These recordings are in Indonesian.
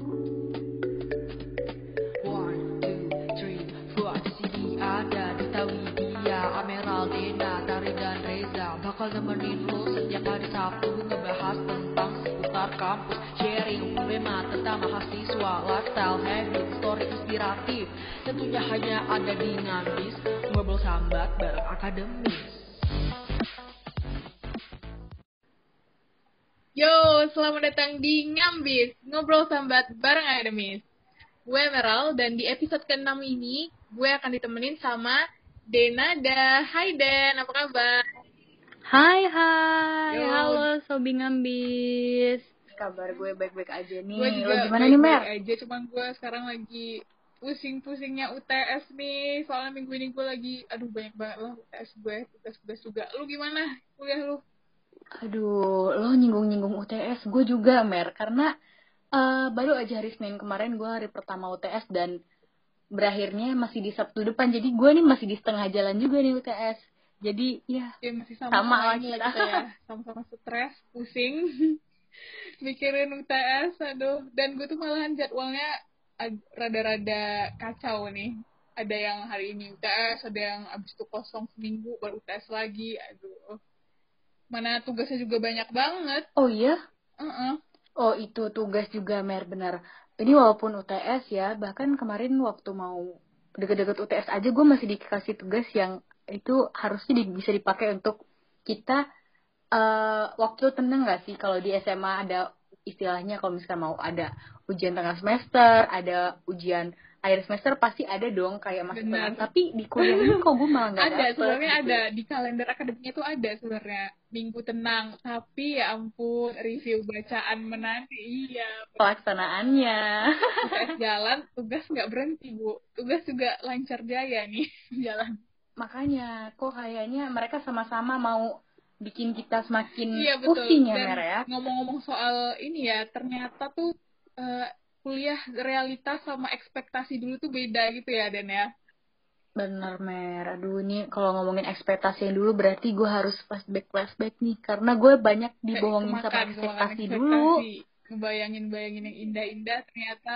One, two, three, four. Ada Dita Widya, Ameraldena, Tari dan Reza. Bakal nemenin lo setiap hari Sabtu Ngebahas tentang seputar kampus. Sharing tema tentang mahasiswa Lifestyle, habit, story inspiratif. Tentunya hanya ada di Ngambis Ngobrol sambat bareng akademis Yo, selamat datang di Ngambis, ngobrol sambat bareng Akademis. Gue Meral, dan di episode ke-6 ini, gue akan ditemenin sama Denada. Hai Den, apa kabar? Hai hai, Yo. halo Sobi Ngambis. kabar gue baik-baik aja nih. Gue juga Lo gimana nih, Mer? baik-baik aja, cuman gue sekarang lagi pusing-pusingnya UTS nih. Soalnya minggu ini gue lagi, aduh banyak banget lah UTS gue, tugas-tugas juga. Lu gimana kuliah lu? Aduh, lo nyinggung-nyinggung UTS. Gue juga, Mer. Karena eh, baru aja hari Senin kemarin gue hari pertama UTS dan berakhirnya masih di Sabtu depan. Jadi gue nih masih di setengah jalan juga nih UTS. Jadi ya, Ya masih Sama sama-sama lah ini kita. kita ya. Sama-sama stres, pusing. Mikirin UTS, aduh. Dan gue tuh malahan jadwalnya rada-rada kacau nih. Ada yang hari ini UTS, ada yang abis itu kosong seminggu baru UTS lagi. Aduh. Mana tugasnya juga banyak banget. oh iya? Heeh. Oh itu tugas juga, Mer. Benar. Ini walaupun UTS ya, bahkan kemarin waktu mau deket-deket UTS aja gue masih dikasih tugas yang itu harusnya di- bisa dipakai untuk kita eh waktu tenang gak sih kalau di SMA ada istilahnya kalau misalkan mau ada ujian tengah semester, ada ujian akhir semester pasti ada dong kayak tenang. Tapi di kuliah ini kok gue malah nggak ada sebenarnya gitu. ada. Di kalender akademiknya tuh ada sebenarnya. Minggu tenang. Tapi ya ampun review bacaan menanti iya. Pelaksanaannya. UTS jalan tugas nggak berhenti bu. Tugas juga lancar jaya nih jalan. Makanya kok kayaknya mereka sama-sama mau bikin kita semakin iya betul. pusing ya, Mer ya. ngomong-ngomong soal ini ya ternyata tuh eh, kuliah realitas sama ekspektasi dulu tuh beda gitu ya Dan ya Bener Mer, aduh ini kalau ngomongin ekspektasi yang dulu berarti gue harus flashback flashback nih karena gue banyak dibohongin sama ekspektasi dulu. ekspektasi. ngebayangin bayangin yang indah-indah ternyata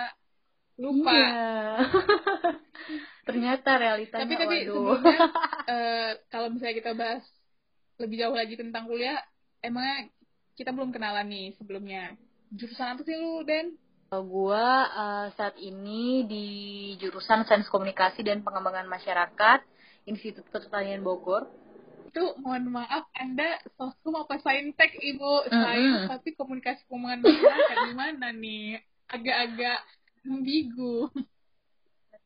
lupa Iya. ternyata realitanya tapi tapi sebelumnya eh, kalau misalnya kita bahas lebih jauh lagi tentang kuliah emangnya kita belum kenalan nih sebelumnya jurusan apa sih lu Den? Gue eh, saat ini di jurusan Sains Komunikasi dan Pengembangan Masyarakat Institut Pertanian Bogor. itu mohon maaf anda soskum apa saintek ibu sains Mm-mm. tapi komunikasi pengembangan masyarakat gimana nih agak-agak ambigu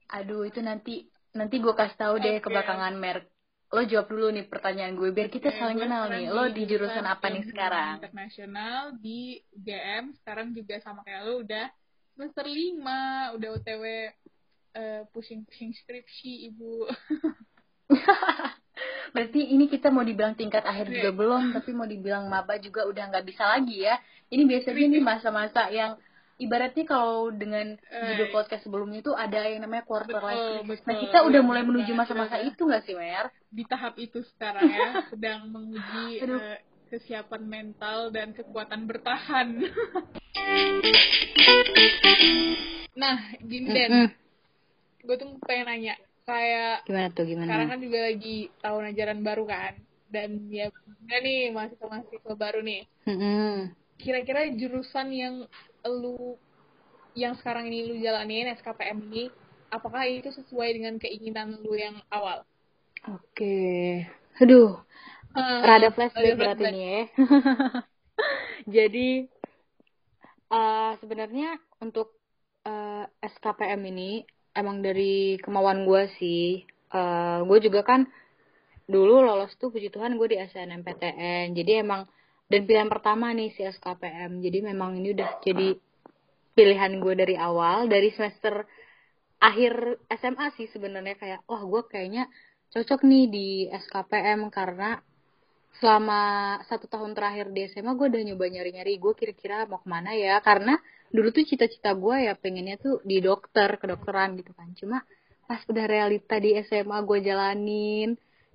Aduh itu nanti nanti gue kasih tahu deh Oke. ke belakangan Mer. Lo jawab dulu nih pertanyaan gue biar kita Oke, saling kenal nih. Lo di jurusan apa nih sekarang? internasional di UGM sekarang juga sama kayak lu udah semester lima udah otw eh, pusing-pusing skripsi ibu Berarti ini kita mau dibilang tingkat akhir Oke. juga belum, tapi mau dibilang maba juga udah nggak bisa lagi ya. Ini biasanya nih masa-masa yang ibaratnya kalau dengan judul Eh. podcast sebelumnya itu ada yang namanya quarter life crisis. betul. Nah kita udah Iya, mulai menuju masa-masa itu nggak sih Mer? di tahap itu sekarang ya sedang menguji Aduh. Kesiapan mental dan kekuatan bertahan. Nah gini Den gue tuh pengen nanya kayak Gimana tuh sekarang gimana? kan juga lagi tahun ajaran baru kan? Dan ya udah nih mahasiswa-mahasiswa baru nih? Kira-kira jurusan yang lu yang sekarang ini lu jalanin SKPM ini apakah itu sesuai dengan keinginan lu yang awal? Oke. Aduh, rada flashback berarti nih ya. Jadi eh, sebenarnya untuk eh, SKPM ini emang dari kemauan gue sih. Eh, gue juga kan dulu lolos tuh puji Tuhan gue di SNMPTN. Jadi emang dan pilihan pertama nih si SKPM. Jadi memang ini udah jadi pilihan gue dari awal dari semester akhir SMA sih sebenarnya kayak wah gue kayaknya cocok nih di SKPM karena selama satu tahun terakhir di SMA gue udah nyoba nyari-nyari gue kira-kira mau ke mana ya? Karena dulu tuh cita-cita gue ya pengennya tuh di dokter kedokteran gitu kan. Cuma pas udah realita di SMA gue jalanin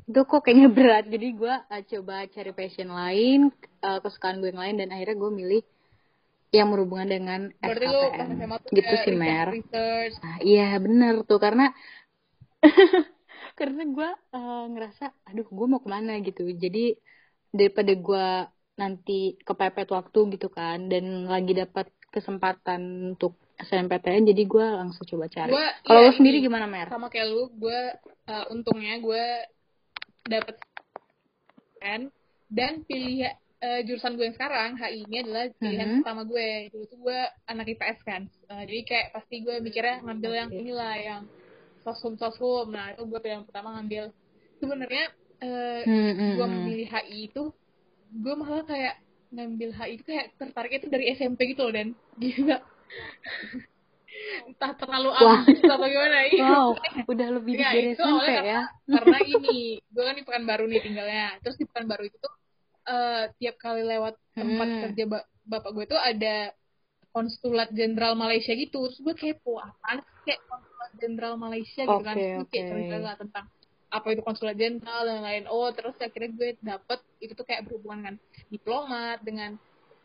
itu kok kayaknya berat. Jadi gue uh, coba cari passion lain uh, kesukaan gue yang lain dan akhirnya gue milih yang berhubungan dengan berarti lu SKPM. SMA tuh Gitu sih, Mer. research. Nah, iya bener tuh. Karena karena gue ngerasa aduh gue mau ke mana? gitu. Jadi daripada gue nanti kepepet waktu gitu kan dan lagi dapat kesempatan untuk SNMPTN jadi gue langsung coba cari. Kalau iya, lo sendiri gimana Mer? sama kayak lu gue uh, untungnya gue dapet kan dan pilih uh, jurusan gue yang sekarang HI ini adalah pilihan Mhm. pertama gue dulu tuh gue anak IPS kan. Uh, jadi kayak pasti gue mikirnya ngambil yang inilah yang soshum soshum nah itu gue pilihan pertama ngambil sebenarnya uh, Hmm, hmm, gue hmm. memilih HI itu gue malah kayak ngambil HI itu kayak tertariknya itu dari SMP gitu loh dan gila entah terlalu ambis atau gimana iya. Wow, udah lebih Enggak, dari itu SMP awalnya ya. karena ini gue kan di Pekanbaru nih tinggalnya terus di Pekanbaru itu tuh eh, tiap kali lewat tempat Hmm. kerja ba- bapak gue tuh ada konsulat jenderal Malaysia gitu. Terus gue kepo apaan kayak konsulat jenderal Malaysia gitu kan? Oke, terus gue kayak lah tentang apa itu konsulat jenderal dan lain oh terus akhirnya gue dapet itu tuh kayak berhubungan dengan diplomat dengan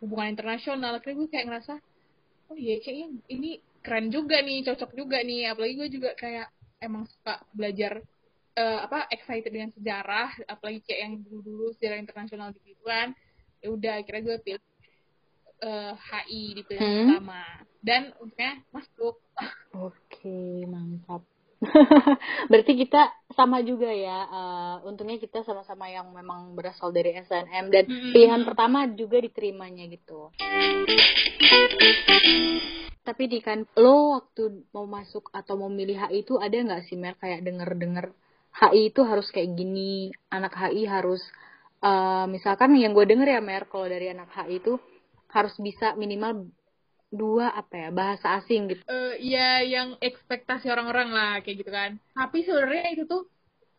hubungan internasional. Akhirnya gue kayak ngerasa oh iya kayaknya ini keren juga nih cocok juga nih. Apalagi gue juga kayak emang suka belajar eh, apa excited dengan sejarah. Apalagi kayak yang dulu-dulu sejarah internasional gitu kan. Ya udah akhirnya gue pilih eh, HI di pilihan Hmm. pertama dan untungnya masuk Oke, mantap. Berarti kita sama juga ya. eh, untungnya kita sama-sama yang memang berasal dari SNM dan Mm-mm. pilihan pertama juga diterimanya gitu. Tapi di kan lo waktu mau masuk atau mau milih HI itu ada nggak sih Mer kayak denger-denger HI itu harus kayak gini, anak HI harus eh, misalkan yang gue denger ya Mer kalau dari anak HI itu harus bisa minimal dua apa ya bahasa asing gitu. Eh, ya yang ekspektasi orang-orang lah kayak gitu kan. Tapi sebenarnya itu tuh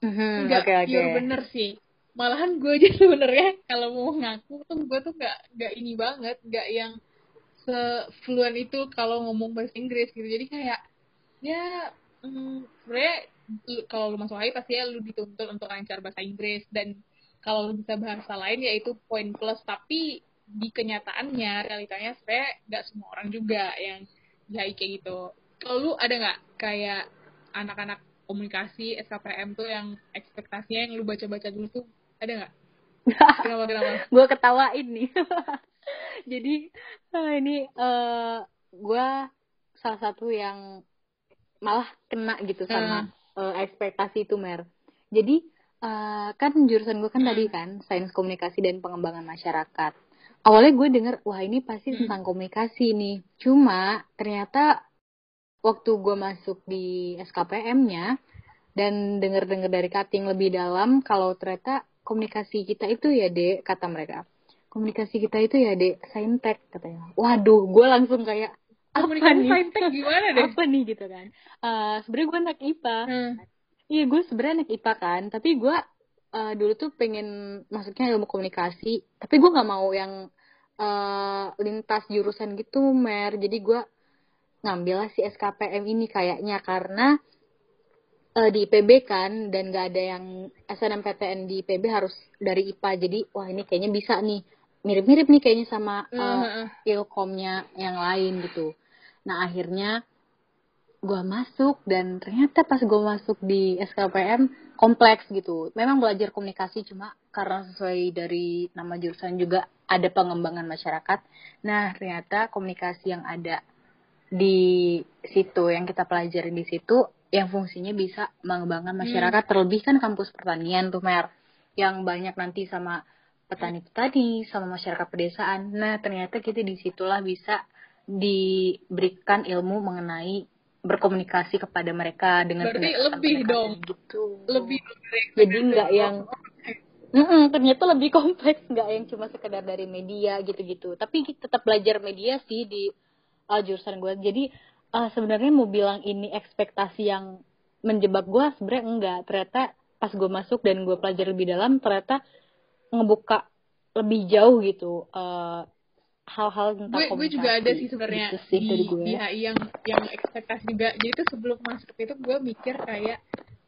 Mhm, nggak Oke oke. pure bener sih. Malahan gue aja sebenarnya kalau mau ngaku tuh gue tuh nggak nggak ini banget nggak yang sefluent itu kalau ngomong bahasa Inggris gitu. Jadi kayak ya mm, sebenarnya kalau lu masuk HI pasti ya lu dituntut untuk lancar bahasa Inggris. Dan kalau lu bisa bahasa lain ya itu poin plus. Tapi di kenyataannya realitanya sebenarnya nggak semua orang juga yang HI kayak gitu kalau lu ada nggak kayak anak-anak komunikasi SKPM tuh yang ekspektasinya yang lu baca-baca dulu tuh ada nggak? Kenapa kenapa? gue ketawain nih jadi eh, ini eh gue salah satu yang malah kena gitu sama eh, ekspektasi itu mer jadi eh, kan jurusan gue kan Hmm. tadi kan sains komunikasi dan pengembangan masyarakat awalnya gue denger wah ini pasti Hmm. tentang komunikasi nih cuma ternyata waktu gue masuk di SKPM-nya dan denger-denger dari cutting lebih dalam kalau ternyata komunikasi kita itu ya dek kata mereka komunikasi kita itu ya dek saintek katanya waduh gue langsung kayak apa Komunikasi nih saintek gimana deh? apa nih gitu kan Eh sebenarnya gue anak IPA Hmm. iya gue sebenarnya anak IPA kan tapi gue eh, dulu tuh pengen masuknya ilmu komunikasi tapi gue nggak mau yang eh, lintas jurusan gitu mer jadi gue ngambil lah si SKPM ini kayaknya karena eh, di IPB kan dan gak ada yang SNMPTN di IPB harus dari IPA jadi wah ini kayaknya bisa nih mirip-mirip nih kayaknya sama Heeh. ilkomnya yang lain gitu. Nah akhirnya gue masuk dan ternyata pas gue masuk di SKPM kompleks gitu. Memang belajar komunikasi cuma karena sesuai dari nama jurusan juga ada pengembangan masyarakat. Nah ternyata komunikasi yang ada di situ yang kita pelajari di situ yang fungsinya bisa mengembangkan masyarakat terlebih kan kampus pertanian tuh mer yang banyak nanti sama petani-petani sama masyarakat pedesaan. Nah, ternyata kita di situlah bisa diberikan ilmu mengenai berkomunikasi kepada mereka dengan Berarti lebih dong. gitu. Lebih Jadi nggak yang Mm-mm, ternyata lebih kompleks nggak yang cuma sekedar dari media gitu-gitu. Tapi kita tetap belajar media sih di uh, jurusan gue. Jadi uh, sebenarnya mau bilang ini ekspektasi yang menjebak gue sebenarnya enggak. Ternyata pas gue masuk dan gue pelajari lebih dalam ternyata ngebuka lebih jauh gitu uh, hal-hal tentang gue gue juga ada sih sebenarnya Gitu sih di, gue. di HI yang yang ekspektasi juga. Jadi tuh sebelum masuk itu gue mikir kayak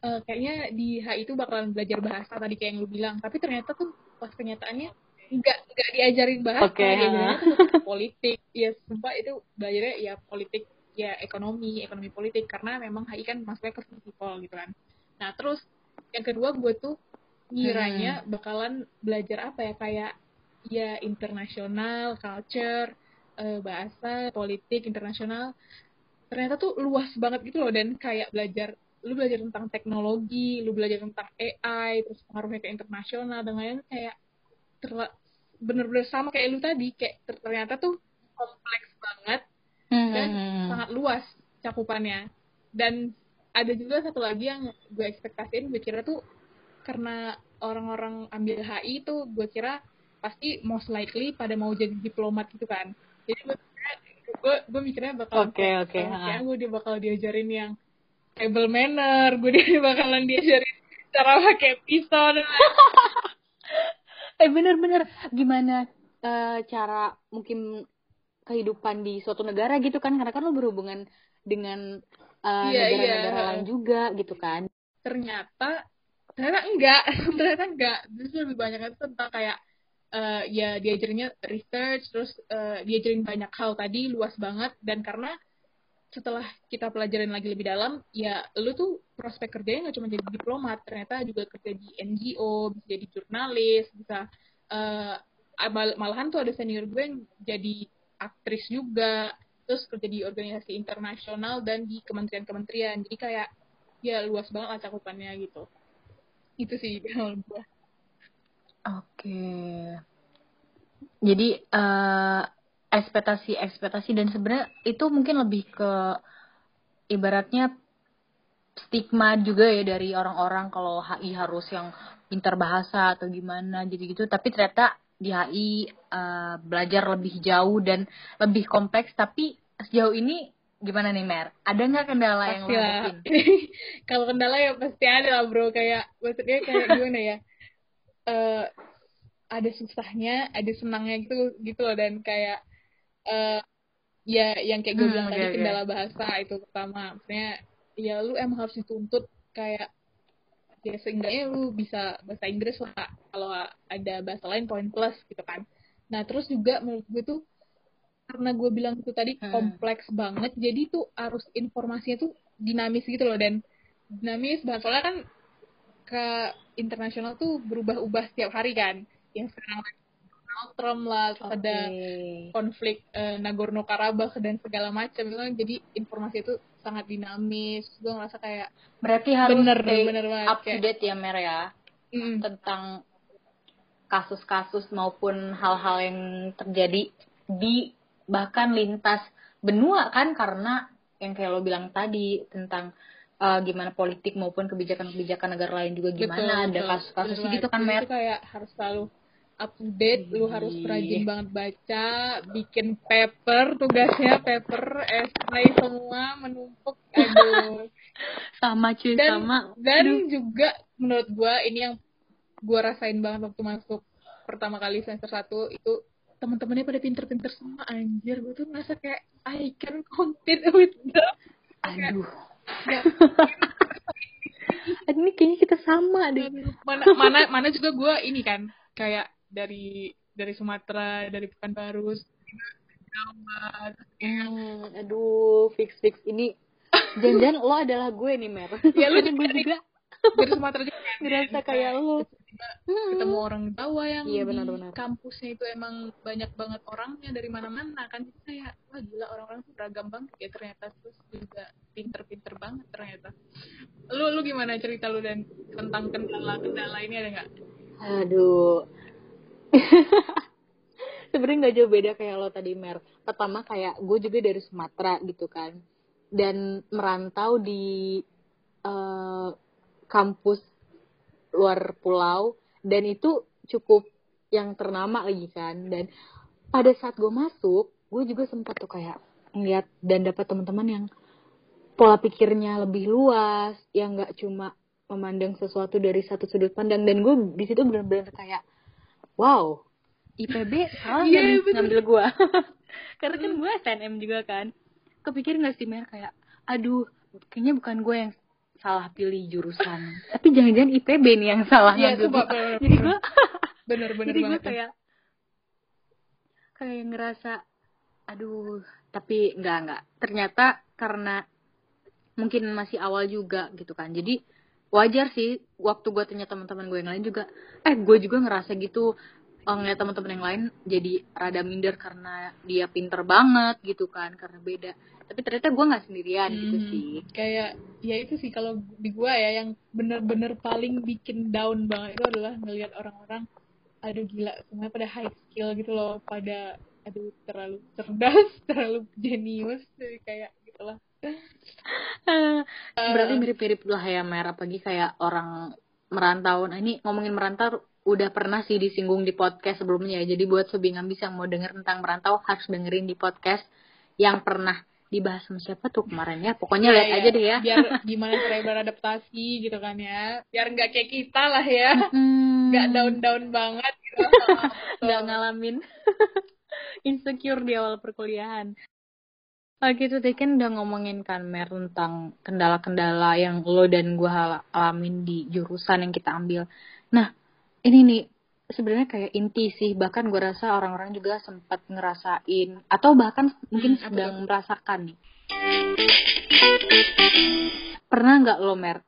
eh, kayaknya di HI itu bakalan belajar bahasa tadi kayak yang lu bilang. Tapi ternyata tuh pas kenyataannya nggak nggak diajarin bahasa. Ha. tuh politik. Ya sumpah itu belajarnya ya politik ya ekonomi ekonomi politik. Karena memang HI kan masuknya ke people gitu kan. Nah terus yang kedua gue tuh ngiranya bakalan belajar apa ya? Kayak ya internasional culture eh, bahasa politik internasional ternyata tuh luas banget gitu loh dan kayak belajar lu belajar tentang teknologi lu belajar tentang AI terus pengaruhnya ke internasional dan lain kayak bener-bener sama kayak lu tadi kayak ter- ternyata tuh kompleks banget dan Hmm. sangat luas cakupannya dan ada juga satu lagi yang gue ekspektasiin gue kira tuh karena orang-orang ambil HI tuh gue kira pasti most likely pada mau jadi diplomat gitu kan. Jadi gue gue, gue mikirnya bakal Oke, oke, kayak gue dia bakal diajarin yang table manner gue dia bakalan diajarin cara pakai pisau dan eh bener-bener gimana eh, cara mungkin kehidupan di suatu negara gitu kan? Karena kan lo berhubungan dengan eh, Iya, negara-negara iya. lain juga gitu kan? Ternyata ternyata enggak. Ternyata enggak. Justru lebih banyak itu tentang kayak eh, ya diajarinnya research terus eh, diajarin banyak hal tadi luas banget. Dan karena setelah kita pelajarin lagi lebih dalam ya lu tuh prospek kerjanya nggak cuma jadi diplomat ternyata juga kerja di NGO bisa jadi jurnalis bisa mal- malahan tuh ada senior gue yang jadi aktris juga terus kerja di organisasi internasional dan di kementerian-kementerian. Jadi kayak ya luas banget lah cakupannya gitu. Itu sih kalau gue Oke. Jadi eh ekspektasi ekspektasi dan sebenarnya itu mungkin lebih ke ibaratnya stigma juga ya dari orang-orang kalau HI harus yang pintar bahasa atau gimana jadi gitu tapi ternyata di HI eh, belajar lebih jauh dan lebih kompleks tapi sejauh ini gimana nih Mer? Ada nggak kendala yang pasti lo lah hadapin? kalau kendala ya pasti ada lah bro kayak maksudnya kayak gimana ya eh ada susahnya ada senangnya gitu gitu loh dan kayak eh ya yang kayak gue Hmm, bilang oke, tadi oke. kendala bahasa itu pertama maksudnya ya lu emang harus dituntut kayak ya seenggaknya lu bisa bahasa Inggris lah kalau ada bahasa lain poin plus gitu kan nah terus juga menurut gue tuh karena gue bilang itu tadi Hmm. kompleks banget jadi tuh arus informasinya tuh dinamis gitu loh dan dinamis banget soalnya kan ke internasional tuh berubah-ubah setiap hari kan. Yang sekarang Donald Trump lah terus ada konflik eh, Nagorno Karabakh dan segala macam. Itu kan jadi informasi itu sangat dinamis. Gue ngerasa kayak Berarti harus bener stay bener banget up to date ya Mer ya? Mm, tentang kasus-kasus maupun hal-hal yang terjadi di bahkan lintas benua kan karena yang kayak lo bilang tadi tentang uh, gimana politik maupun kebijakan-kebijakan negara lain juga gimana? Ada betul. kasus-kasus Bener gitu kan Mer? kayak harus selalu up to date lu harus Ih. rajin banget baca bikin paper tugasnya paper esai semua menumpuk aduh. Sama cuy dan sama. dan juga menurut gua ini yang gua rasain banget waktu masuk pertama kali semester satu itu teman-temannya pada pinter-pinter semua anjir. Gua tuh ngerasa kayak I can compete with them. Aduh ini kayaknya kita sama deh. Mana mana mana juga gua ini kan kayak dari dari Sumatera dari Pekanbaru Jawa Hmm, aduh fix fix. Ini jangan-jangan lo adalah gue nih mer. Ya, lu gue juga dari Sumatera juga kan kayak lo ketemu orang Jawa yang Iya, di benar-benar. kampusnya itu emang banyak banget orangnya dari mana-mana kan Jadi kayak wah gila orang-orang tuh beragam banget ya ternyata terus juga pinter-pinter banget ternyata lu lu gimana cerita lu dan tentang kendala-kendala ini ada nggak Aduh. Sebenarnya nggak jauh beda kayak lo tadi Mer. Pertama kayak gue juga dari Sumatera gitu kan. Dan merantau di eh, kampus luar pulau dan itu cukup yang ternama lagi kan. Dan pada saat gue masuk, gue juga sempat tuh kayak ngeliat dan dapat teman-teman yang pola pikirnya lebih luas, yang nggak cuma memandang sesuatu dari satu sudut pandang dan gue di situ benar-benar kayak wow IPB salah nih bener. ngambil gue karena kan gue SNM juga kan kepikir nggak sih Mer kayak aduh kayaknya bukan gue yang salah pilih jurusan. Tapi jangan-jangan IPB nih yang salah Iya, bener, jadi gue bener-bener jadi gue ya. kayak kayak ngerasa aduh tapi enggak enggak ternyata karena mungkin masih awal juga gitu kan. Jadi wajar sih waktu gue tanya teman-teman gue yang lain juga eh gue juga ngerasa gitu. Eh, ngeliat teman-teman yang lain jadi rada minder karena dia pinter banget gitu kan karena beda tapi ternyata gue nggak sendirian gitu Hmm, sih. kayak ya itu sih kalau di gua ya yang bener-bener paling bikin down banget itu adalah ngelihat orang-orang aduh gila semuanya pada high skill gitu loh pada aduh terlalu cerdas terlalu jenius jadi kayak gitulah. Berarti mirip-mirip lah ya Mer. Apalagi kayak orang merantau. Nah ini ngomongin merantau udah pernah sih disinggung di podcast sebelumnya. Ya jadi buat sobi ngambis yang mau denger tentang merantau harus dengerin di podcast yang pernah dibahas sama siapa tuh kemarin ya. Pokoknya Iya, lihat iya. aja deh ya. Biar gimana cara beradaptasi gitu kan ya. Biar nggak kayak kita lah ya. Hmm, nggak down-down banget gitu. Nggak ngalamin. Insecure di awal perkuliahan. Oke tuh tadi kan udah ngomongin kan Mer tentang kendala-kendala yang lo dan gue alamin di jurusan yang kita ambil. Nah ini nih sebenarnya kayak inti sih bahkan gue rasa orang-orang juga sempat ngerasain atau bahkan mungkin Hmm, sedang merasakan nih. Pernah nggak lo Mer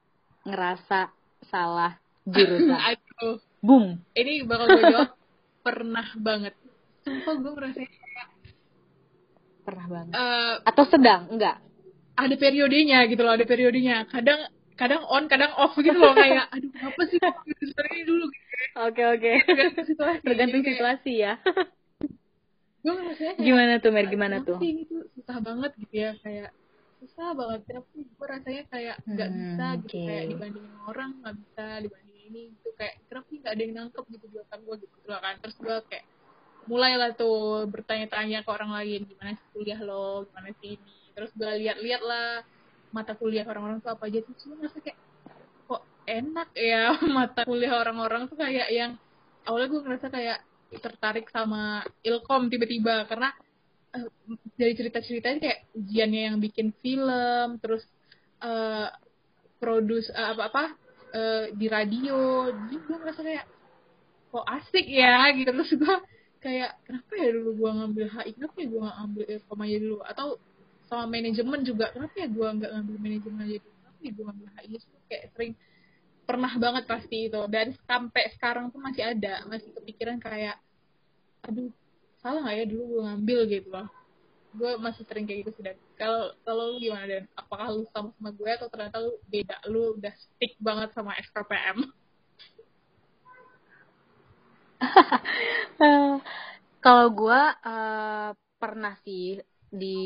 ngerasa salah jurusan? aduh Boom. ini bakal gue jawab pernah banget sumpah gue kayak Pernah banget. eh, Atau sedang? Enggak. ada periodenya gitu loh ada periodenya kadang kadang on kadang off gitu loh kayak aduh apa sih ini dulu gitu Oke oke. tergantung situasi Tergantung situasi ya. gue ngerasanya kayak Gimana tuh Mer? Gimana tuh? tuh susah banget gitu ya kayak susah banget sih gue rasanya kayak nggak Hmm, bisa gitu oke. kayak dibandingin orang nggak bisa dibandingin ini gitu kayak kenapa sih nggak ada yang nangkep gitu di otak gue gitu loh kan terus gue kayak mulailah tuh bertanya-tanya ke orang lain gimana sih kuliah lo gimana sih ini terus gue lihat-lihat lah mata kuliah orang-orang tuh apa aja terus gue ngerasa kayak kok enak ya mata kuliah orang-orang tuh kayak yang awalnya gue ngerasa kayak tertarik sama ilkom tiba-tiba karena eh, dari cerita-ceritanya kayak ujiannya yang bikin film terus eh produce eh, apa-apa eh, di radio jadi gue ngerasa kayak kok asik ya gitu. Terus gue kayak kenapa ya dulu gue ngambil HI kenapa ya gue nggak ambil ilkom aja dulu? Atau sama manajemen juga kenapa ya gue nggak ngambil manajemen aja kenapa ya gue ngambil Terus kayak sering pernah banget pasti itu. Dan sampai sekarang tuh masih ada masih kepikiran kayak aduh salah nggak ya dulu gue ngambil gitu loh. Gue masih sering kayak gitu sih dan. Kalau kalau lu gimana dan? Apakah lu sama sama gue atau ternyata lu beda? Lu udah stick banget sama SKPM Eh, kalau gue eh, pernah sih di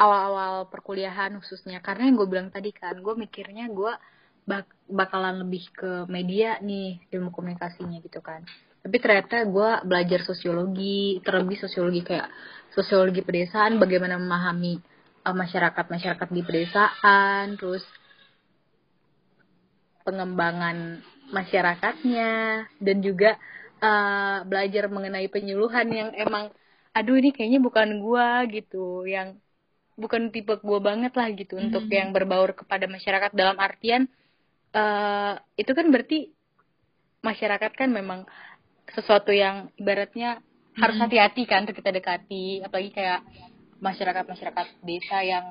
awal-awal perkuliahan khususnya. Karena yang gue bilang tadi kan gue mikirnya gue bak- bakalan lebih ke media nih ilmu komunikasinya gitu kan. Tapi ternyata gue belajar sosiologi terlebih sosiologi kayak sosiologi pedesaan bagaimana memahami eh, masyarakat masyarakat di pedesaan terus pengembangan masyarakatnya dan juga eh, belajar mengenai penyuluhan yang emang aduh ini kayaknya bukan gua gitu. Yang bukan tipe gua banget lah gitu untuk Hmm. yang berbaur kepada masyarakat dalam artian eh itu kan berarti masyarakat kan memang sesuatu yang ibaratnya harus Hmm. hati-hati kan untuk kita dekati apalagi kayak masyarakat masyarakat desa yang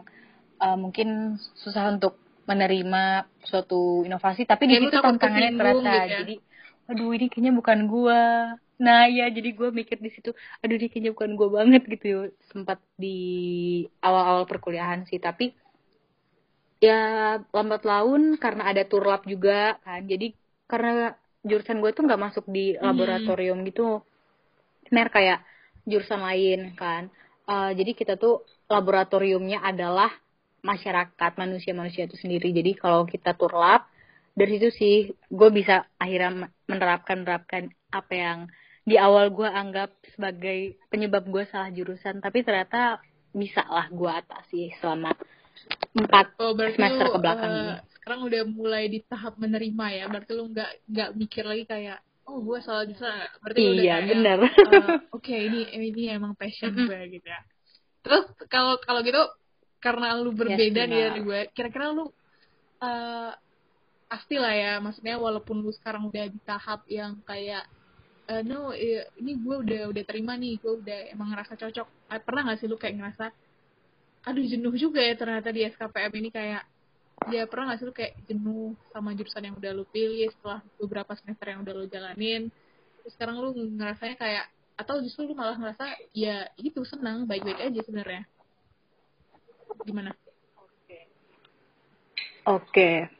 eh, mungkin susah untuk menerima suatu inovasi tapi di Ya, lu situ tantangannya ternyata gitu ya. jadi aduh ini kayaknya bukan gua nah ya jadi gua mikir di situ aduh ini kayaknya bukan gua banget gitu sempat di awal-awal perkuliahan sih. Tapi ya lambat laun karena ada turlap juga kan. Jadi karena jurusan gue tuh nggak masuk di Hmm. laboratorium gitu mer kayak jurusan lain kan. Eh, jadi kita tuh laboratoriumnya adalah masyarakat manusia-manusia itu sendiri. Jadi kalau kita turlap dari situ sih gue bisa akhirnya menerapkan menerapkan apa yang di awal gue anggap sebagai penyebab gue salah jurusan tapi ternyata bisa lah gue atasi selama empat Oh, semester lu, ke belakang eh, ini. sekarang udah mulai di tahap menerima ya. Berarti lu nggak nggak mikir lagi kayak oh gue salah sana. Berarti lu udah Iya, kayak, bener. eh, Oke ini ini emang passion gue gitu ya. Terus kalau kalau gitu karena lu berbeda nih benar. dari gue, kira-kira lu eh pasti lah ya. Maksudnya walaupun lu sekarang udah di tahap yang kayak eh, no eh, ini gue udah udah terima nih gue udah emang ngerasa cocok. Eh, pernah gak sih lu kayak ngerasa aduh jenuh juga ya ternyata di SKPM ini kayak ya pernah gak sih lu kayak jenuh sama jurusan yang udah lu pilih setelah beberapa semester yang udah lu jalanin? Terus sekarang lu ngerasanya kayak atau justru lu malah ngerasa ya itu senang baik-baik aja sebenarnya? Gimana? Oke.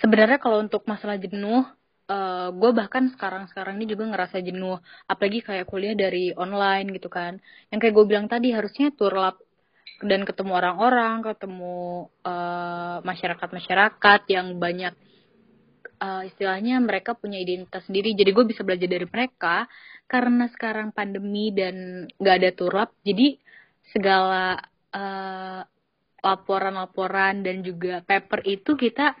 Sebenarnya kalau untuk masalah jenuh, uh, gue bahkan sekarang-sekarang ini juga ngerasa jenuh. Apalagi kayak kuliah dari online gitu kan. Yang kayak gue bilang tadi, harusnya turlap dan ketemu orang-orang, ketemu uh, masyarakat-masyarakat yang banyak uh, istilahnya mereka punya identitas sendiri. Jadi gue bisa belajar dari mereka. Karena sekarang pandemi dan gak ada turlap, jadi segala uh, laporan-laporan dan juga paper itu kita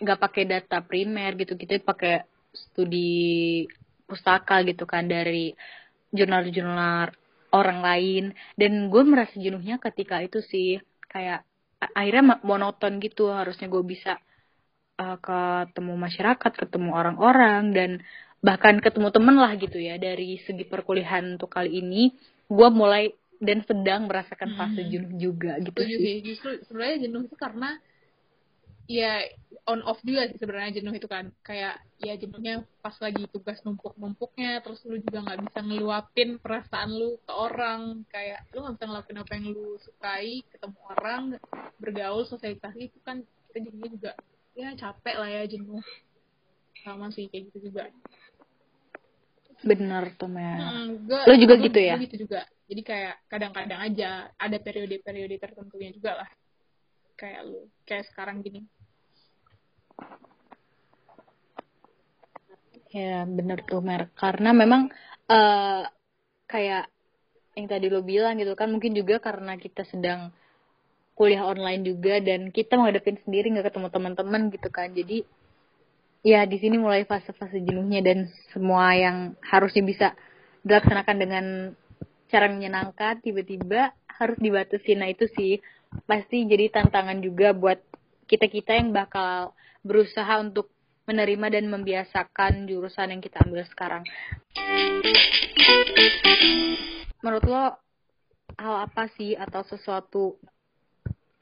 nggak pakai data primer gitu kita pakai studi pustaka gitu kan dari jurnal-jurnal orang lain dan gue merasa jenuhnya ketika itu sih kayak akhirnya monoton gitu harusnya gue bisa uh, ketemu masyarakat ketemu orang-orang dan bahkan ketemu temen lah gitu ya dari segi perkuliahan untuk kali ini gue mulai dan sedang merasakan fase hmm. jenuh juga gitu sih. sih. Justru sebenarnya jenuh itu karena ya on off juga sih sebenarnya jenuh itu kan. Kayak ya jenuhnya pas lagi tugas numpuk-numpuknya terus lu juga nggak bisa ngeluapin perasaan lu ke orang. Kayak lu nggak bisa ngelakuin apa yang lu sukai ketemu orang bergaul sosialisasi itu kan kita jadinya juga ya capek lah ya jenuh. Sama sih kayak gitu juga. Bener tuh Mel. Hmm, lo juga gitu ya? gitu juga. Jadi kayak kadang-kadang aja ada periode-periode tertentunya juga lah. Kayak lu kayak sekarang gini ya bener tuh Mer. Karena memang uh, kayak yang tadi lo bilang gitu kan mungkin juga karena kita sedang kuliah online juga dan kita menghadapin sendiri nggak ketemu teman-teman gitu kan. Jadi ya di sini mulai fase-fase jenuhnya dan semua yang harusnya bisa dilaksanakan dengan cara menyenangkan tiba-tiba harus dibatasi nah itu sih pasti jadi tantangan juga buat kita-kita yang bakal berusaha untuk menerima dan membiasakan jurusan yang kita ambil sekarang. Menurut lo hal apa sih atau sesuatu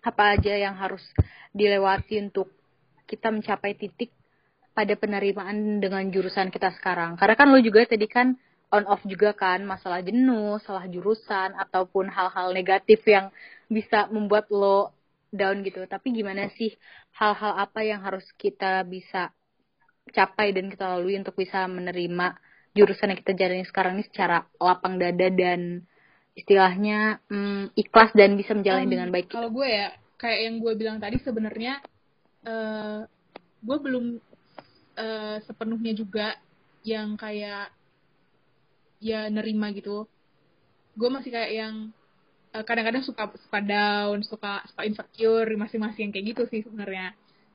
apa aja yang harus dilewati untuk kita mencapai titik pada penerimaan dengan jurusan kita sekarang. Karena kan lo juga tadi kan on off juga kan masalah jenuh, salah jurusan ataupun hal-hal negatif yang bisa membuat lo down gitu. Tapi gimana sih hal-hal apa yang harus kita bisa capai dan kita lalui untuk bisa menerima jurusan yang kita jalani sekarang ini secara lapang dada dan istilahnya hmm, ikhlas dan bisa menjalani um, dengan baik. Kalau gue ya kayak yang gue bilang tadi sebenarnya uh, gue belum uh, sepenuhnya juga yang kayak ya nerima gitu gue masih kayak yang kadang-kadang suka suka down suka suka insecure masing-masing kayak gitu sih sebenarnya.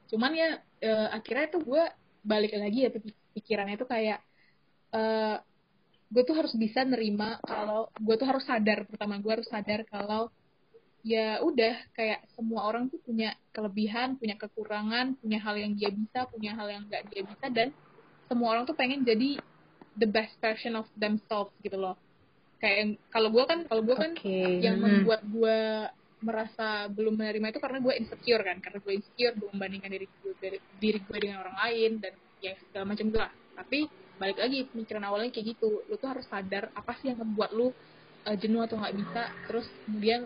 Cuman ya uh, akhirnya tuh gue balik lagi ya pikirannya tuh kayak uh, gue tuh harus bisa nerima kalau gue tuh harus sadar pertama gue harus sadar kalau ya udah kayak semua orang tuh punya kelebihan punya kekurangan punya hal yang dia bisa punya hal yang nggak dia bisa dan semua orang tuh pengen jadi the best version of themselves gitu loh kayak kalau gue kan kalau gue kan okay. yang hmm. membuat gue merasa belum menerima itu karena gue insecure kan karena gue insecure gue membandingkan diri gue dari, diri gue dengan orang lain dan ya segala macam lah tapi balik lagi pemikiran awalnya kayak gitu lu tuh harus sadar apa sih yang membuat lu uh, jenuh atau nggak bisa terus kemudian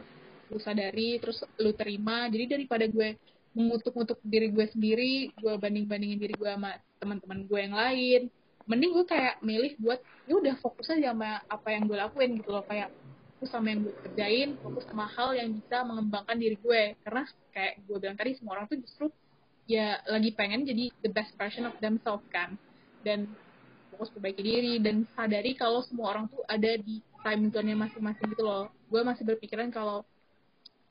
lu sadari terus lu terima jadi daripada gue mengutuk-ngutuk diri gue sendiri gue banding-bandingin diri gue sama teman-teman gue yang lain mending gue kayak milih buat ya udah fokus aja sama apa yang gue lakuin gitu loh. Kayak fokus sama yang gue kerjain fokus sama hal yang bisa mengembangkan diri gue. Karena kayak gue bilang tadi semua orang tuh justru ya lagi pengen jadi the best version of themselves kan. Dan fokus perbaiki diri dan sadari kalau semua orang tuh ada di time zone-nya masing-masing gitu loh. Gue masih berpikiran kalau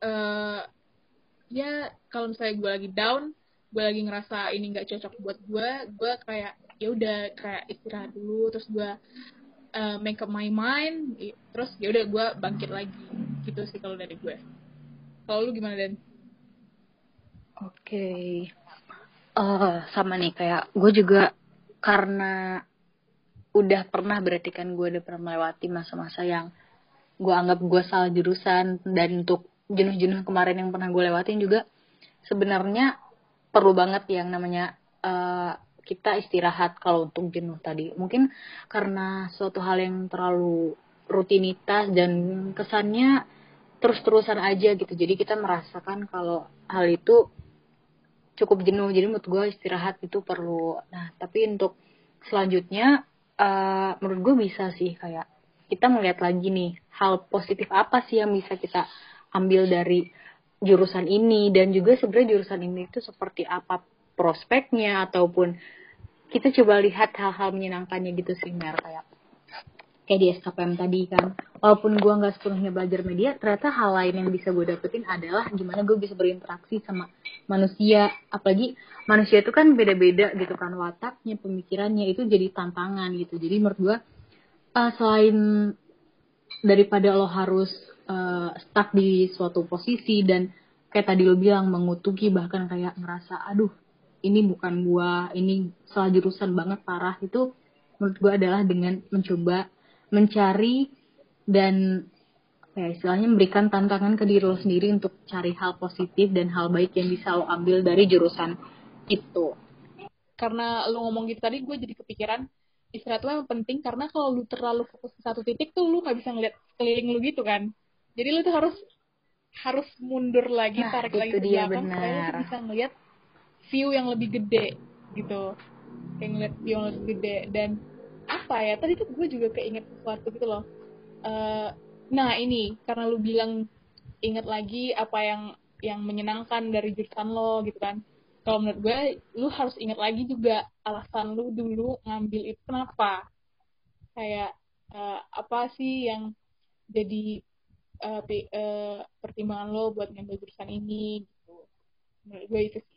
uh, ya kalau misalnya gue lagi down gue lagi ngerasa ini nggak cocok buat gue gue kayak ya udah kayak istirahat dulu terus gue uh, make up my mind terus ya udah gue bangkit lagi gitu sih kalau dari gue. Kalau lu gimana dan? Oke. Okay. uh, sama nih kayak gue juga karena udah pernah berarti kan gue udah pernah melewati masa-masa yang gue anggap gue salah jurusan dan untuk jenuh-jenuh kemarin yang pernah gue lewatin juga sebenarnya perlu banget yang namanya uh, kita istirahat kalau untuk jenuh tadi. Mungkin karena suatu hal yang terlalu rutinitas dan kesannya terus-terusan aja gitu. Jadi kita merasakan kalau hal itu cukup jenuh. Jadi menurut gue istirahat itu perlu. Nah tapi untuk selanjutnya uh, menurut gue bisa sih kayak kita melihat lagi nih hal positif apa sih yang bisa kita ambil dari jurusan ini? Dan juga sebenarnya jurusan ini itu seperti apa prospeknya ataupun kita coba lihat hal-hal menyenangkannya gitu sih Mer. Kayak kayak di SKPM tadi kan. Walaupun gue nggak sepenuhnya belajar media ternyata hal lain yang bisa gue dapetin adalah gimana gue bisa berinteraksi sama manusia. Apalagi manusia itu kan beda-beda gitu kan wataknya pemikirannya itu jadi tantangan gitu. Jadi menurut gue uh, selain daripada lo harus uh, stuck di suatu posisi dan kayak tadi lo bilang mengutuki bahkan kayak ngerasa aduh ini bukan gua ini salah jurusan banget parah itu menurut gue adalah dengan mencoba mencari dan ya istilahnya memberikan tantangan ke diri lo sendiri untuk cari hal positif dan hal baik yang bisa lo ambil dari jurusan itu. Karena lo ngomong gitu tadi, gue jadi kepikiran istirahat itu memang penting karena kalau lu terlalu fokus ke satu titik tuh lu nggak bisa ngeliat keliling lu gitu kan. Jadi lu tuh harus harus mundur lagi, nah, tarik lagi ke belakang supaya lu bisa ngeliat view yang lebih gede gitu. Kayak ngeliat view yang lebih gede. Dan apa ya tadi tuh gue juga keinget sesuatu gitu loh. Uh, nah ini karena lu bilang inget lagi apa yang yang menyenangkan dari jurusan lo gitu kan. Kalau menurut gue lu harus inget lagi juga alasan lu dulu ngambil itu kenapa. Kayak uh, apa sih yang jadi uh, uh, pertimbangan lo buat ngambil jurusan ini gitu. Menurut gue itu sih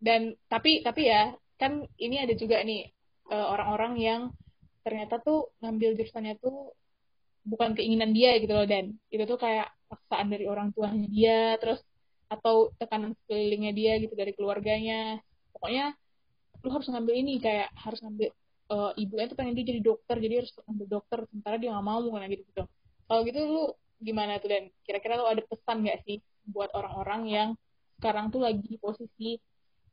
dan tapi tapi ya kan ini ada juga nih eh, orang-orang yang ternyata tuh ngambil jurusannya tuh bukan keinginan dia gitu loh dan. Itu tuh kayak paksaan dari orang tuanya dia terus atau tekanan sekelilingnya dia gitu dari keluarganya. Pokoknya lu harus ngambil ini kayak harus ngambil uh, ibunya tuh pengen dia jadi dokter jadi harus ngambil dokter sementara dia nggak mau kan gitu gitu kalau gitu lu gimana tuh dan? Kira-kira lu ada pesan nggak sih buat orang-orang yang sekarang tuh lagi posisi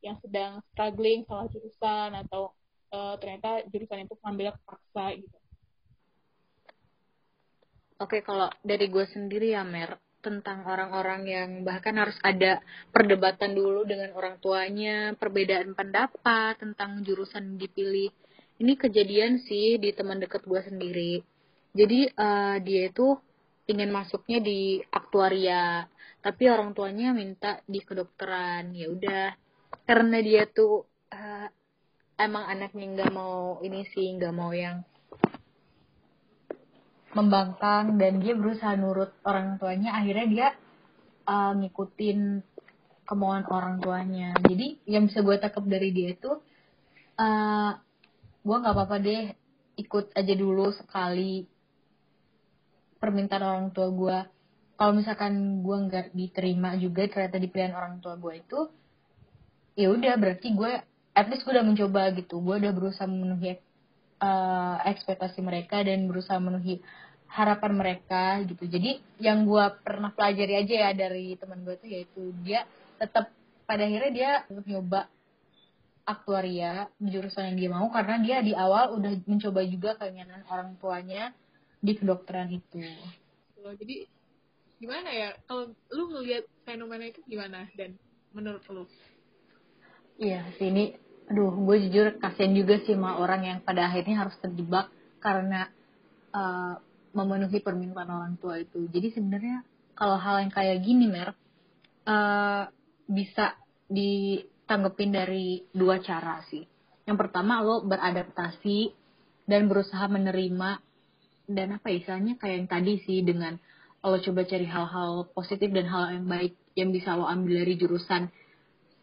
yang sedang struggling salah jurusan atau uh, ternyata jurusan itu mengambil kepaksa gitu. Oke, kalau dari gue sendiri ya Mer, tentang orang-orang yang bahkan harus ada perdebatan dulu dengan orang tuanya, perbedaan pendapat tentang jurusan dipilih. Ini kejadian sih di teman dekat gue sendiri. Jadi uh, dia itu ingin masuknya di aktuaria, tapi orang tuanya minta di kedokteran. Ya udah, karena dia tuh uh, emang anaknya nggak mau ini sih nggak mau yang membangkang. Dan dia berusaha nurut orang tuanya. Akhirnya dia uh, ngikutin kemauan orang tuanya. Jadi yang bisa gue tangkap dari dia itu uh, gue nggak apa-apa deh ikut aja dulu sekali permintaan orang tua gue kalau misalkan gue nggak diterima juga ternyata di pilihan orang tua gue itu ya udah berarti gue at least gue udah mencoba gitu. Gue udah berusaha memenuhi uh, ekspektasi mereka dan berusaha memenuhi harapan mereka gitu. Jadi yang gue pernah pelajari aja ya dari teman gue tuh yaitu dia tetap pada akhirnya dia tetap nyoba aktuaria jurusan yang dia mau karena dia di awal udah mencoba juga keinginan orang tuanya di kedokteran itu. Jadi gimana ya? Kalau lu ngelihat fenomena itu gimana dan? Menurut lu Iya, sini aduh gue jujur kasihan juga sih sama orang yang pada akhirnya harus terjebak karena uh, memenuhi permintaan orang tua itu. Jadi sebenarnya kalau hal yang kayak gini mer uh, bisa ditanggepin dari dua cara sih. Yang pertama lo beradaptasi dan berusaha menerima dan apa istilahnya kayak yang tadi sih dengan lo coba cari hal-hal positif dan hal yang baik yang bisa lo ambil dari jurusan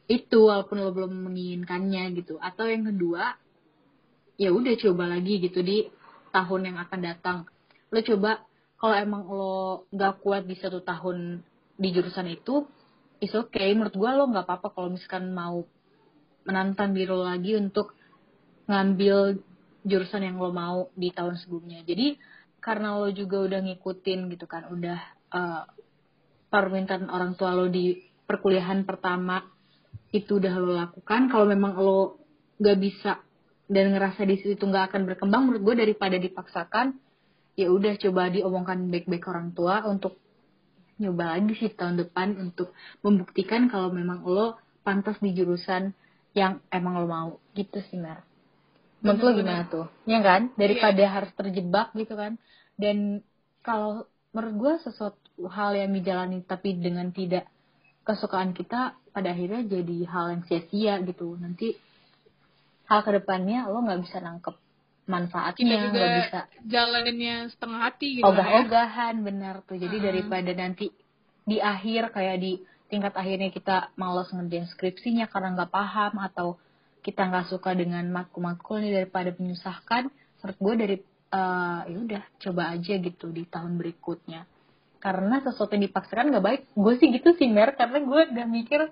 itu walaupun lo belum menginginkannya gitu. Atau yang kedua ya udah coba lagi gitu di tahun yang akan datang. Lo coba kalau emang lo gak kuat di satu tahun di jurusan itu is okay. Menurut gue lo nggak apa-apa kalau misalkan mau menantang diri lo lagi untuk ngambil jurusan yang lo mau di tahun sebelumnya. Jadi karena lo juga udah ngikutin gitu kan udah uh, permintaan orang tua lo di perkuliahan pertama itu udah lo lakukan kalau memang lo gak bisa dan ngerasa di situ nggak akan berkembang menurut gue daripada dipaksakan ya udah coba diomongkan baik-baik orang tua untuk nyoba lagi sih tahun depan untuk membuktikan kalau memang lo pantas di jurusan yang emang lo mau gitu sih Mer. Menurut lo gimana tuh? Ya kan? Daripada yeah. harus terjebak gitu kan. Dan kalau menurut gue sesuatu hal yang dijalani tapi dengan tidak kesukaan kita pada akhirnya jadi hal yang sia-sia gitu. Nanti hal ke depannya lo nggak bisa nangkep manfaatnya nggak bisa jalannya setengah hati gitu ogah-ogahan ya. benar tuh jadi uh-huh. daripada nanti di akhir kayak di tingkat akhirnya kita malas ngerjain skripsinya karena nggak paham atau kita nggak suka dengan makul-makul nih daripada menyusahkan menurut gue dari uh, ya udah coba aja gitu di tahun berikutnya karena sesuatu yang dipaksakan nggak baik gue sih gitu sih mer karena gue udah mikir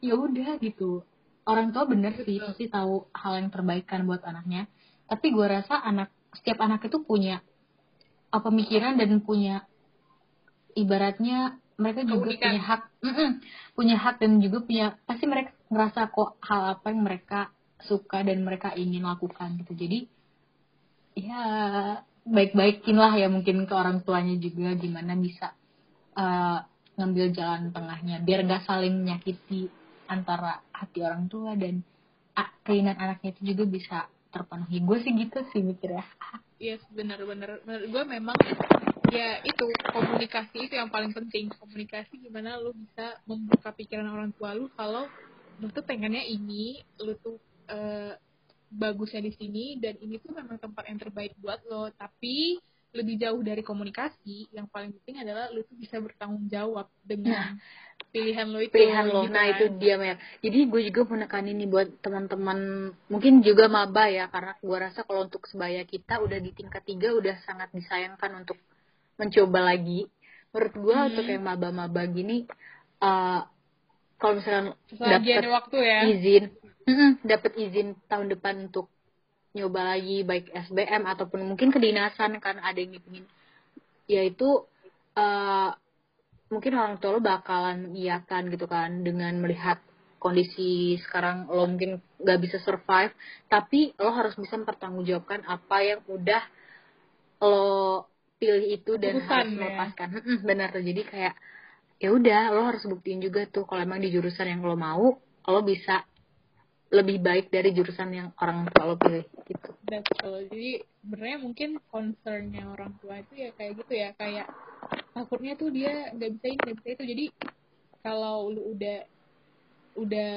ya udah gitu. Orang tua bener sih pasti tahu hal yang terbaik kan buat anaknya. Tapi gue rasa anak setiap anak itu punya apa pemikiran dan punya ibaratnya mereka juga punya hak mm -mm, punya hak dan juga punya pasti mereka ngerasa kok hal apa yang mereka suka dan mereka ingin lakukan gitu. Jadi ya baik-baikin lah ya mungkin ke orang tuanya juga gimana bisa uh, ngambil jalan tengahnya biar gak saling menyakiti antara hati orang tua dan keinginan anaknya itu juga bisa terpenuhi. Gue sih gitu sih mikir ya yes benar-benar gue memang ya itu komunikasi itu yang paling penting. Komunikasi gimana lu bisa membuka pikiran orang tua lu kalau lu tuh pengennya ini lu tuh uh, bagusnya di sini dan ini tuh memang tempat yang terbaik buat lo. Tapi lebih jauh dari komunikasi yang paling penting adalah lu tuh bisa bertanggung jawab dengan nah, pilihan lo itu pilihan lo gitu nah kan. itu dia Mer jadi gue juga menekan ini buat teman-teman mungkin juga maba ya karena gue rasa kalau untuk sebaya kita udah di tingkat tiga udah sangat disayangkan untuk mencoba lagi menurut gue hmm. untuk kayak maba-maba gini uh, kalau misalnya dapat waktu ya. izin dapat izin tahun depan untuk nyoba lagi baik SBM ataupun mungkin kedinasan kan ada yang ingin yaitu uh, mungkin orang tua lo bakalan mengiyakan gitu kan dengan melihat kondisi sekarang lo mungkin gak bisa survive tapi lo harus bisa mempertanggungjawabkan apa yang udah lo pilih itu dan Bukan, harus ya. melepaskan. Benar tuh. Jadi kayak ya udah lo harus buktiin juga tuh kalau emang di jurusan yang lo mau lo bisa lebih baik dari jurusan yang orang tua lo pilih gitu. Betul. Jadi sebenarnya mungkin concernnya orang tua itu ya kayak gitu ya kayak takutnya tuh dia nggak bisa ini nggak bisa itu jadi kalau lu udah udah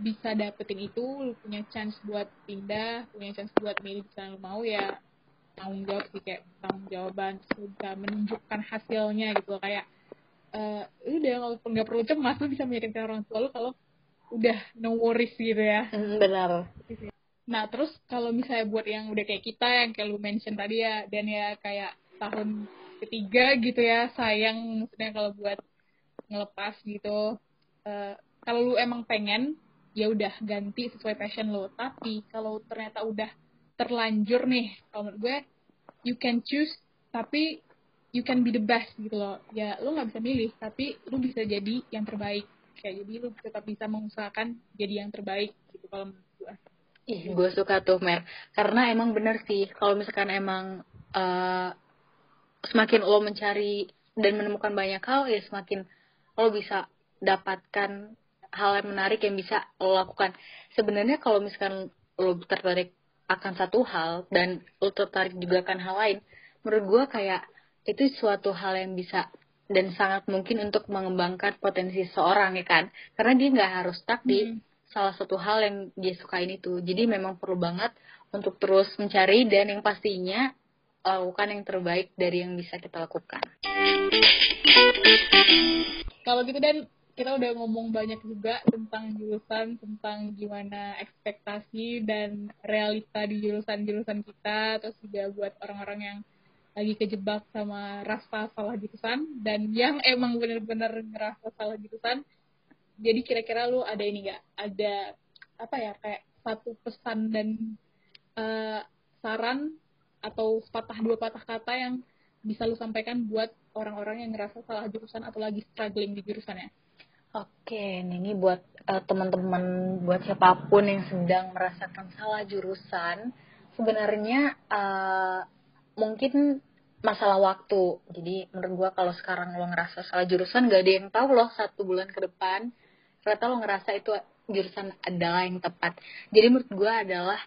bisa dapetin itu lu punya chance buat pindah punya chance buat milih yang lu mau ya tanggung jawab sih kayak tanggung jawaban sudah menunjukkan hasilnya gitu kayak uh, udah nggak perlu cemas lu bisa meyakinkan orang tua lu kalau udah no worries gitu ya. Hmm, benar. Nah terus kalau misalnya buat yang udah kayak kita yang kayak lu mention tadi ya dan ya kayak tahun ketiga gitu ya sayang maksudnya kalau buat ngelepas gitu. Uh, kalau lu emang pengen ya udah ganti sesuai passion lo tapi kalau ternyata udah terlanjur nih kalau menurut gue you can choose tapi you can be the best gitu loh. Ya lu nggak bisa milih tapi lu bisa jadi yang terbaik kayak jadi lu tetap bisa mengusahakan jadi yang terbaik gitu kalau menurut gue Ih, gue suka tuh Mer. Karena emang bener sih kalau misalkan emang uh, semakin lo mencari dan menemukan banyak hal ya semakin lo bisa dapatkan hal yang menarik yang bisa lo lakukan. Sebenarnya kalau misalkan lo tertarik akan satu hal dan lo tertarik juga akan hal lain menurut gue kayak itu suatu hal yang bisa dan sangat mungkin untuk mengembangkan potensi seorang ya kan karena dia nggak harus stuck di hmm. salah satu hal yang dia sukain itu jadi memang perlu banget untuk terus mencari dan yang pastinya lakukan yang terbaik dari yang bisa kita lakukan. Kalau gitu dan kita udah ngomong banyak juga tentang jurusan, tentang gimana ekspektasi dan realita di jurusan-jurusan kita, terus juga buat orang-orang yang lagi kejebak sama rasa salah jurusan dan yang emang bener-bener ngerasa salah jurusan. Jadi kira-kira lu ada ini gak? Ada apa ya kayak satu pesan dan eh, saran atau patah dua patah kata yang bisa lu sampaikan buat orang-orang yang ngerasa salah jurusan atau lagi struggling di jurusannya? Oke, ini buat uh, teman-teman, buat siapa pun yang sedang merasakan salah jurusan, sebenarnya uh, mungkin masalah waktu. Jadi menurut gua kalau sekarang lo ngerasa salah jurusan, gak ada yang tahu loh satu bulan ke depan. Ternyata lo ngerasa itu jurusan adalah yang tepat. Jadi menurut gua adalah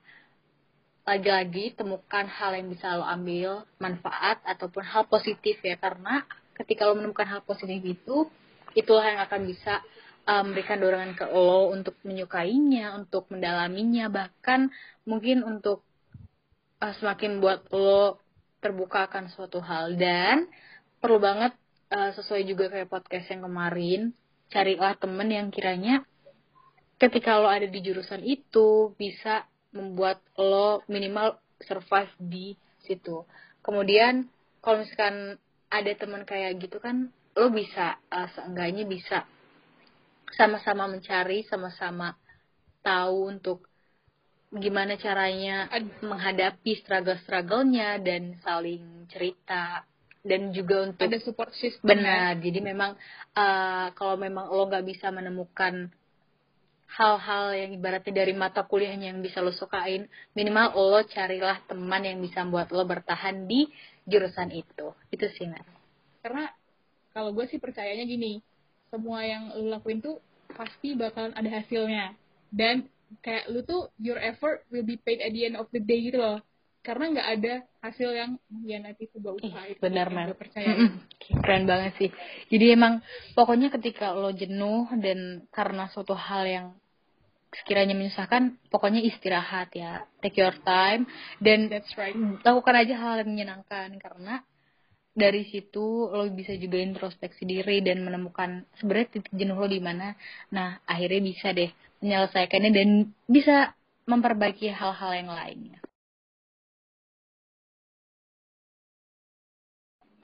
lagi-lagi temukan hal yang bisa lo ambil manfaat ataupun hal positif ya karena ketika lo menemukan hal positif itu itulah yang akan bisa uh, memberikan dorongan ke lo untuk menyukainya untuk mendalaminya bahkan mungkin untuk uh, semakin buat lo terbuka akan suatu hal dan perlu banget uh, sesuai juga kayak podcast yang kemarin carilah temen yang kiranya ketika lo ada di jurusan itu bisa membuat lo minimal survive di situ. Kemudian kalau misalkan ada teman kayak gitu kan lo bisa uh, seenggaknya bisa sama-sama mencari, sama-sama tahu untuk gimana caranya menghadapi struggle-strugglenya dan saling cerita. Dan juga untuk ada support system benar jadi memang uh, kalau memang lo nggak bisa menemukan hal-hal yang ibaratnya dari mata kuliahnya yang bisa lo sukain minimal lo carilah teman yang bisa buat lo bertahan di jurusan itu. Itu sih Nat. karena kalau gue sih percayanya gini semua yang lo lakuin tuh pasti bakalan ada hasilnya. Dan kayak lu tuh your effort will be paid at the end of the day gitu loh. Karena nggak ada hasil yang mengkhianati sebuah usaha itu. benar man percaya. Keren banget sih. Jadi emang pokoknya ketika lo jenuh dan karena suatu hal yang sekiranya menyusahkan pokoknya istirahat ya. Take your time dan that's right. lakukan aja hal yang menyenangkan. Karena dari situ lo bisa juga introspeksi diri dan menemukan sebenarnya titik jenuh lo di mana. Nah akhirnya bisa deh menyelesaikannya dan bisa memperbaiki hal-hal yang lainnya.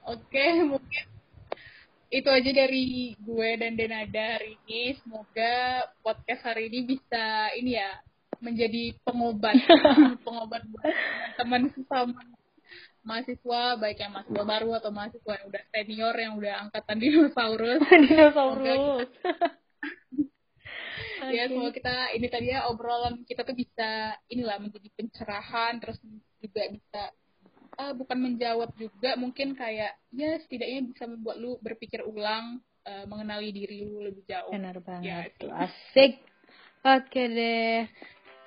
Oke mungkin itu aja dari gue dan Denada hari ini. Semoga podcast hari ini bisa ini ya menjadi pengobat pengobat buat teman sesama mahasiswa baik yang mahasiswa baru atau mahasiswa yang udah senior yang udah angkatan dinosaurus. Dinosaurus ya semoga kita ini tadi ya obrolan kita tuh bisa inilah menjadi pencerahan terus juga bisa uh, bukan menjawab juga mungkin kayak ya setidaknya bisa membuat lu berpikir ulang uh, mengenali diri lu lebih jauh. Benar banget Ya, asik. Oke deh.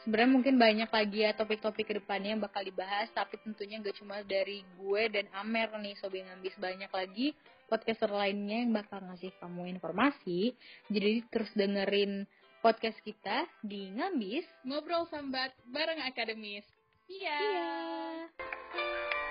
Sebenarnya mungkin banyak lagi ya topik-topik ke depannya yang bakal dibahas tapi tentunya gak cuma dari gue dan Amer nih sobi ngambis. Banyak lagi podcaster lainnya yang bakal ngasih kamu informasi. Jadi terus dengerin podcast kita di ngambis. Ngobrol sambat bareng akademis. Iya. Iya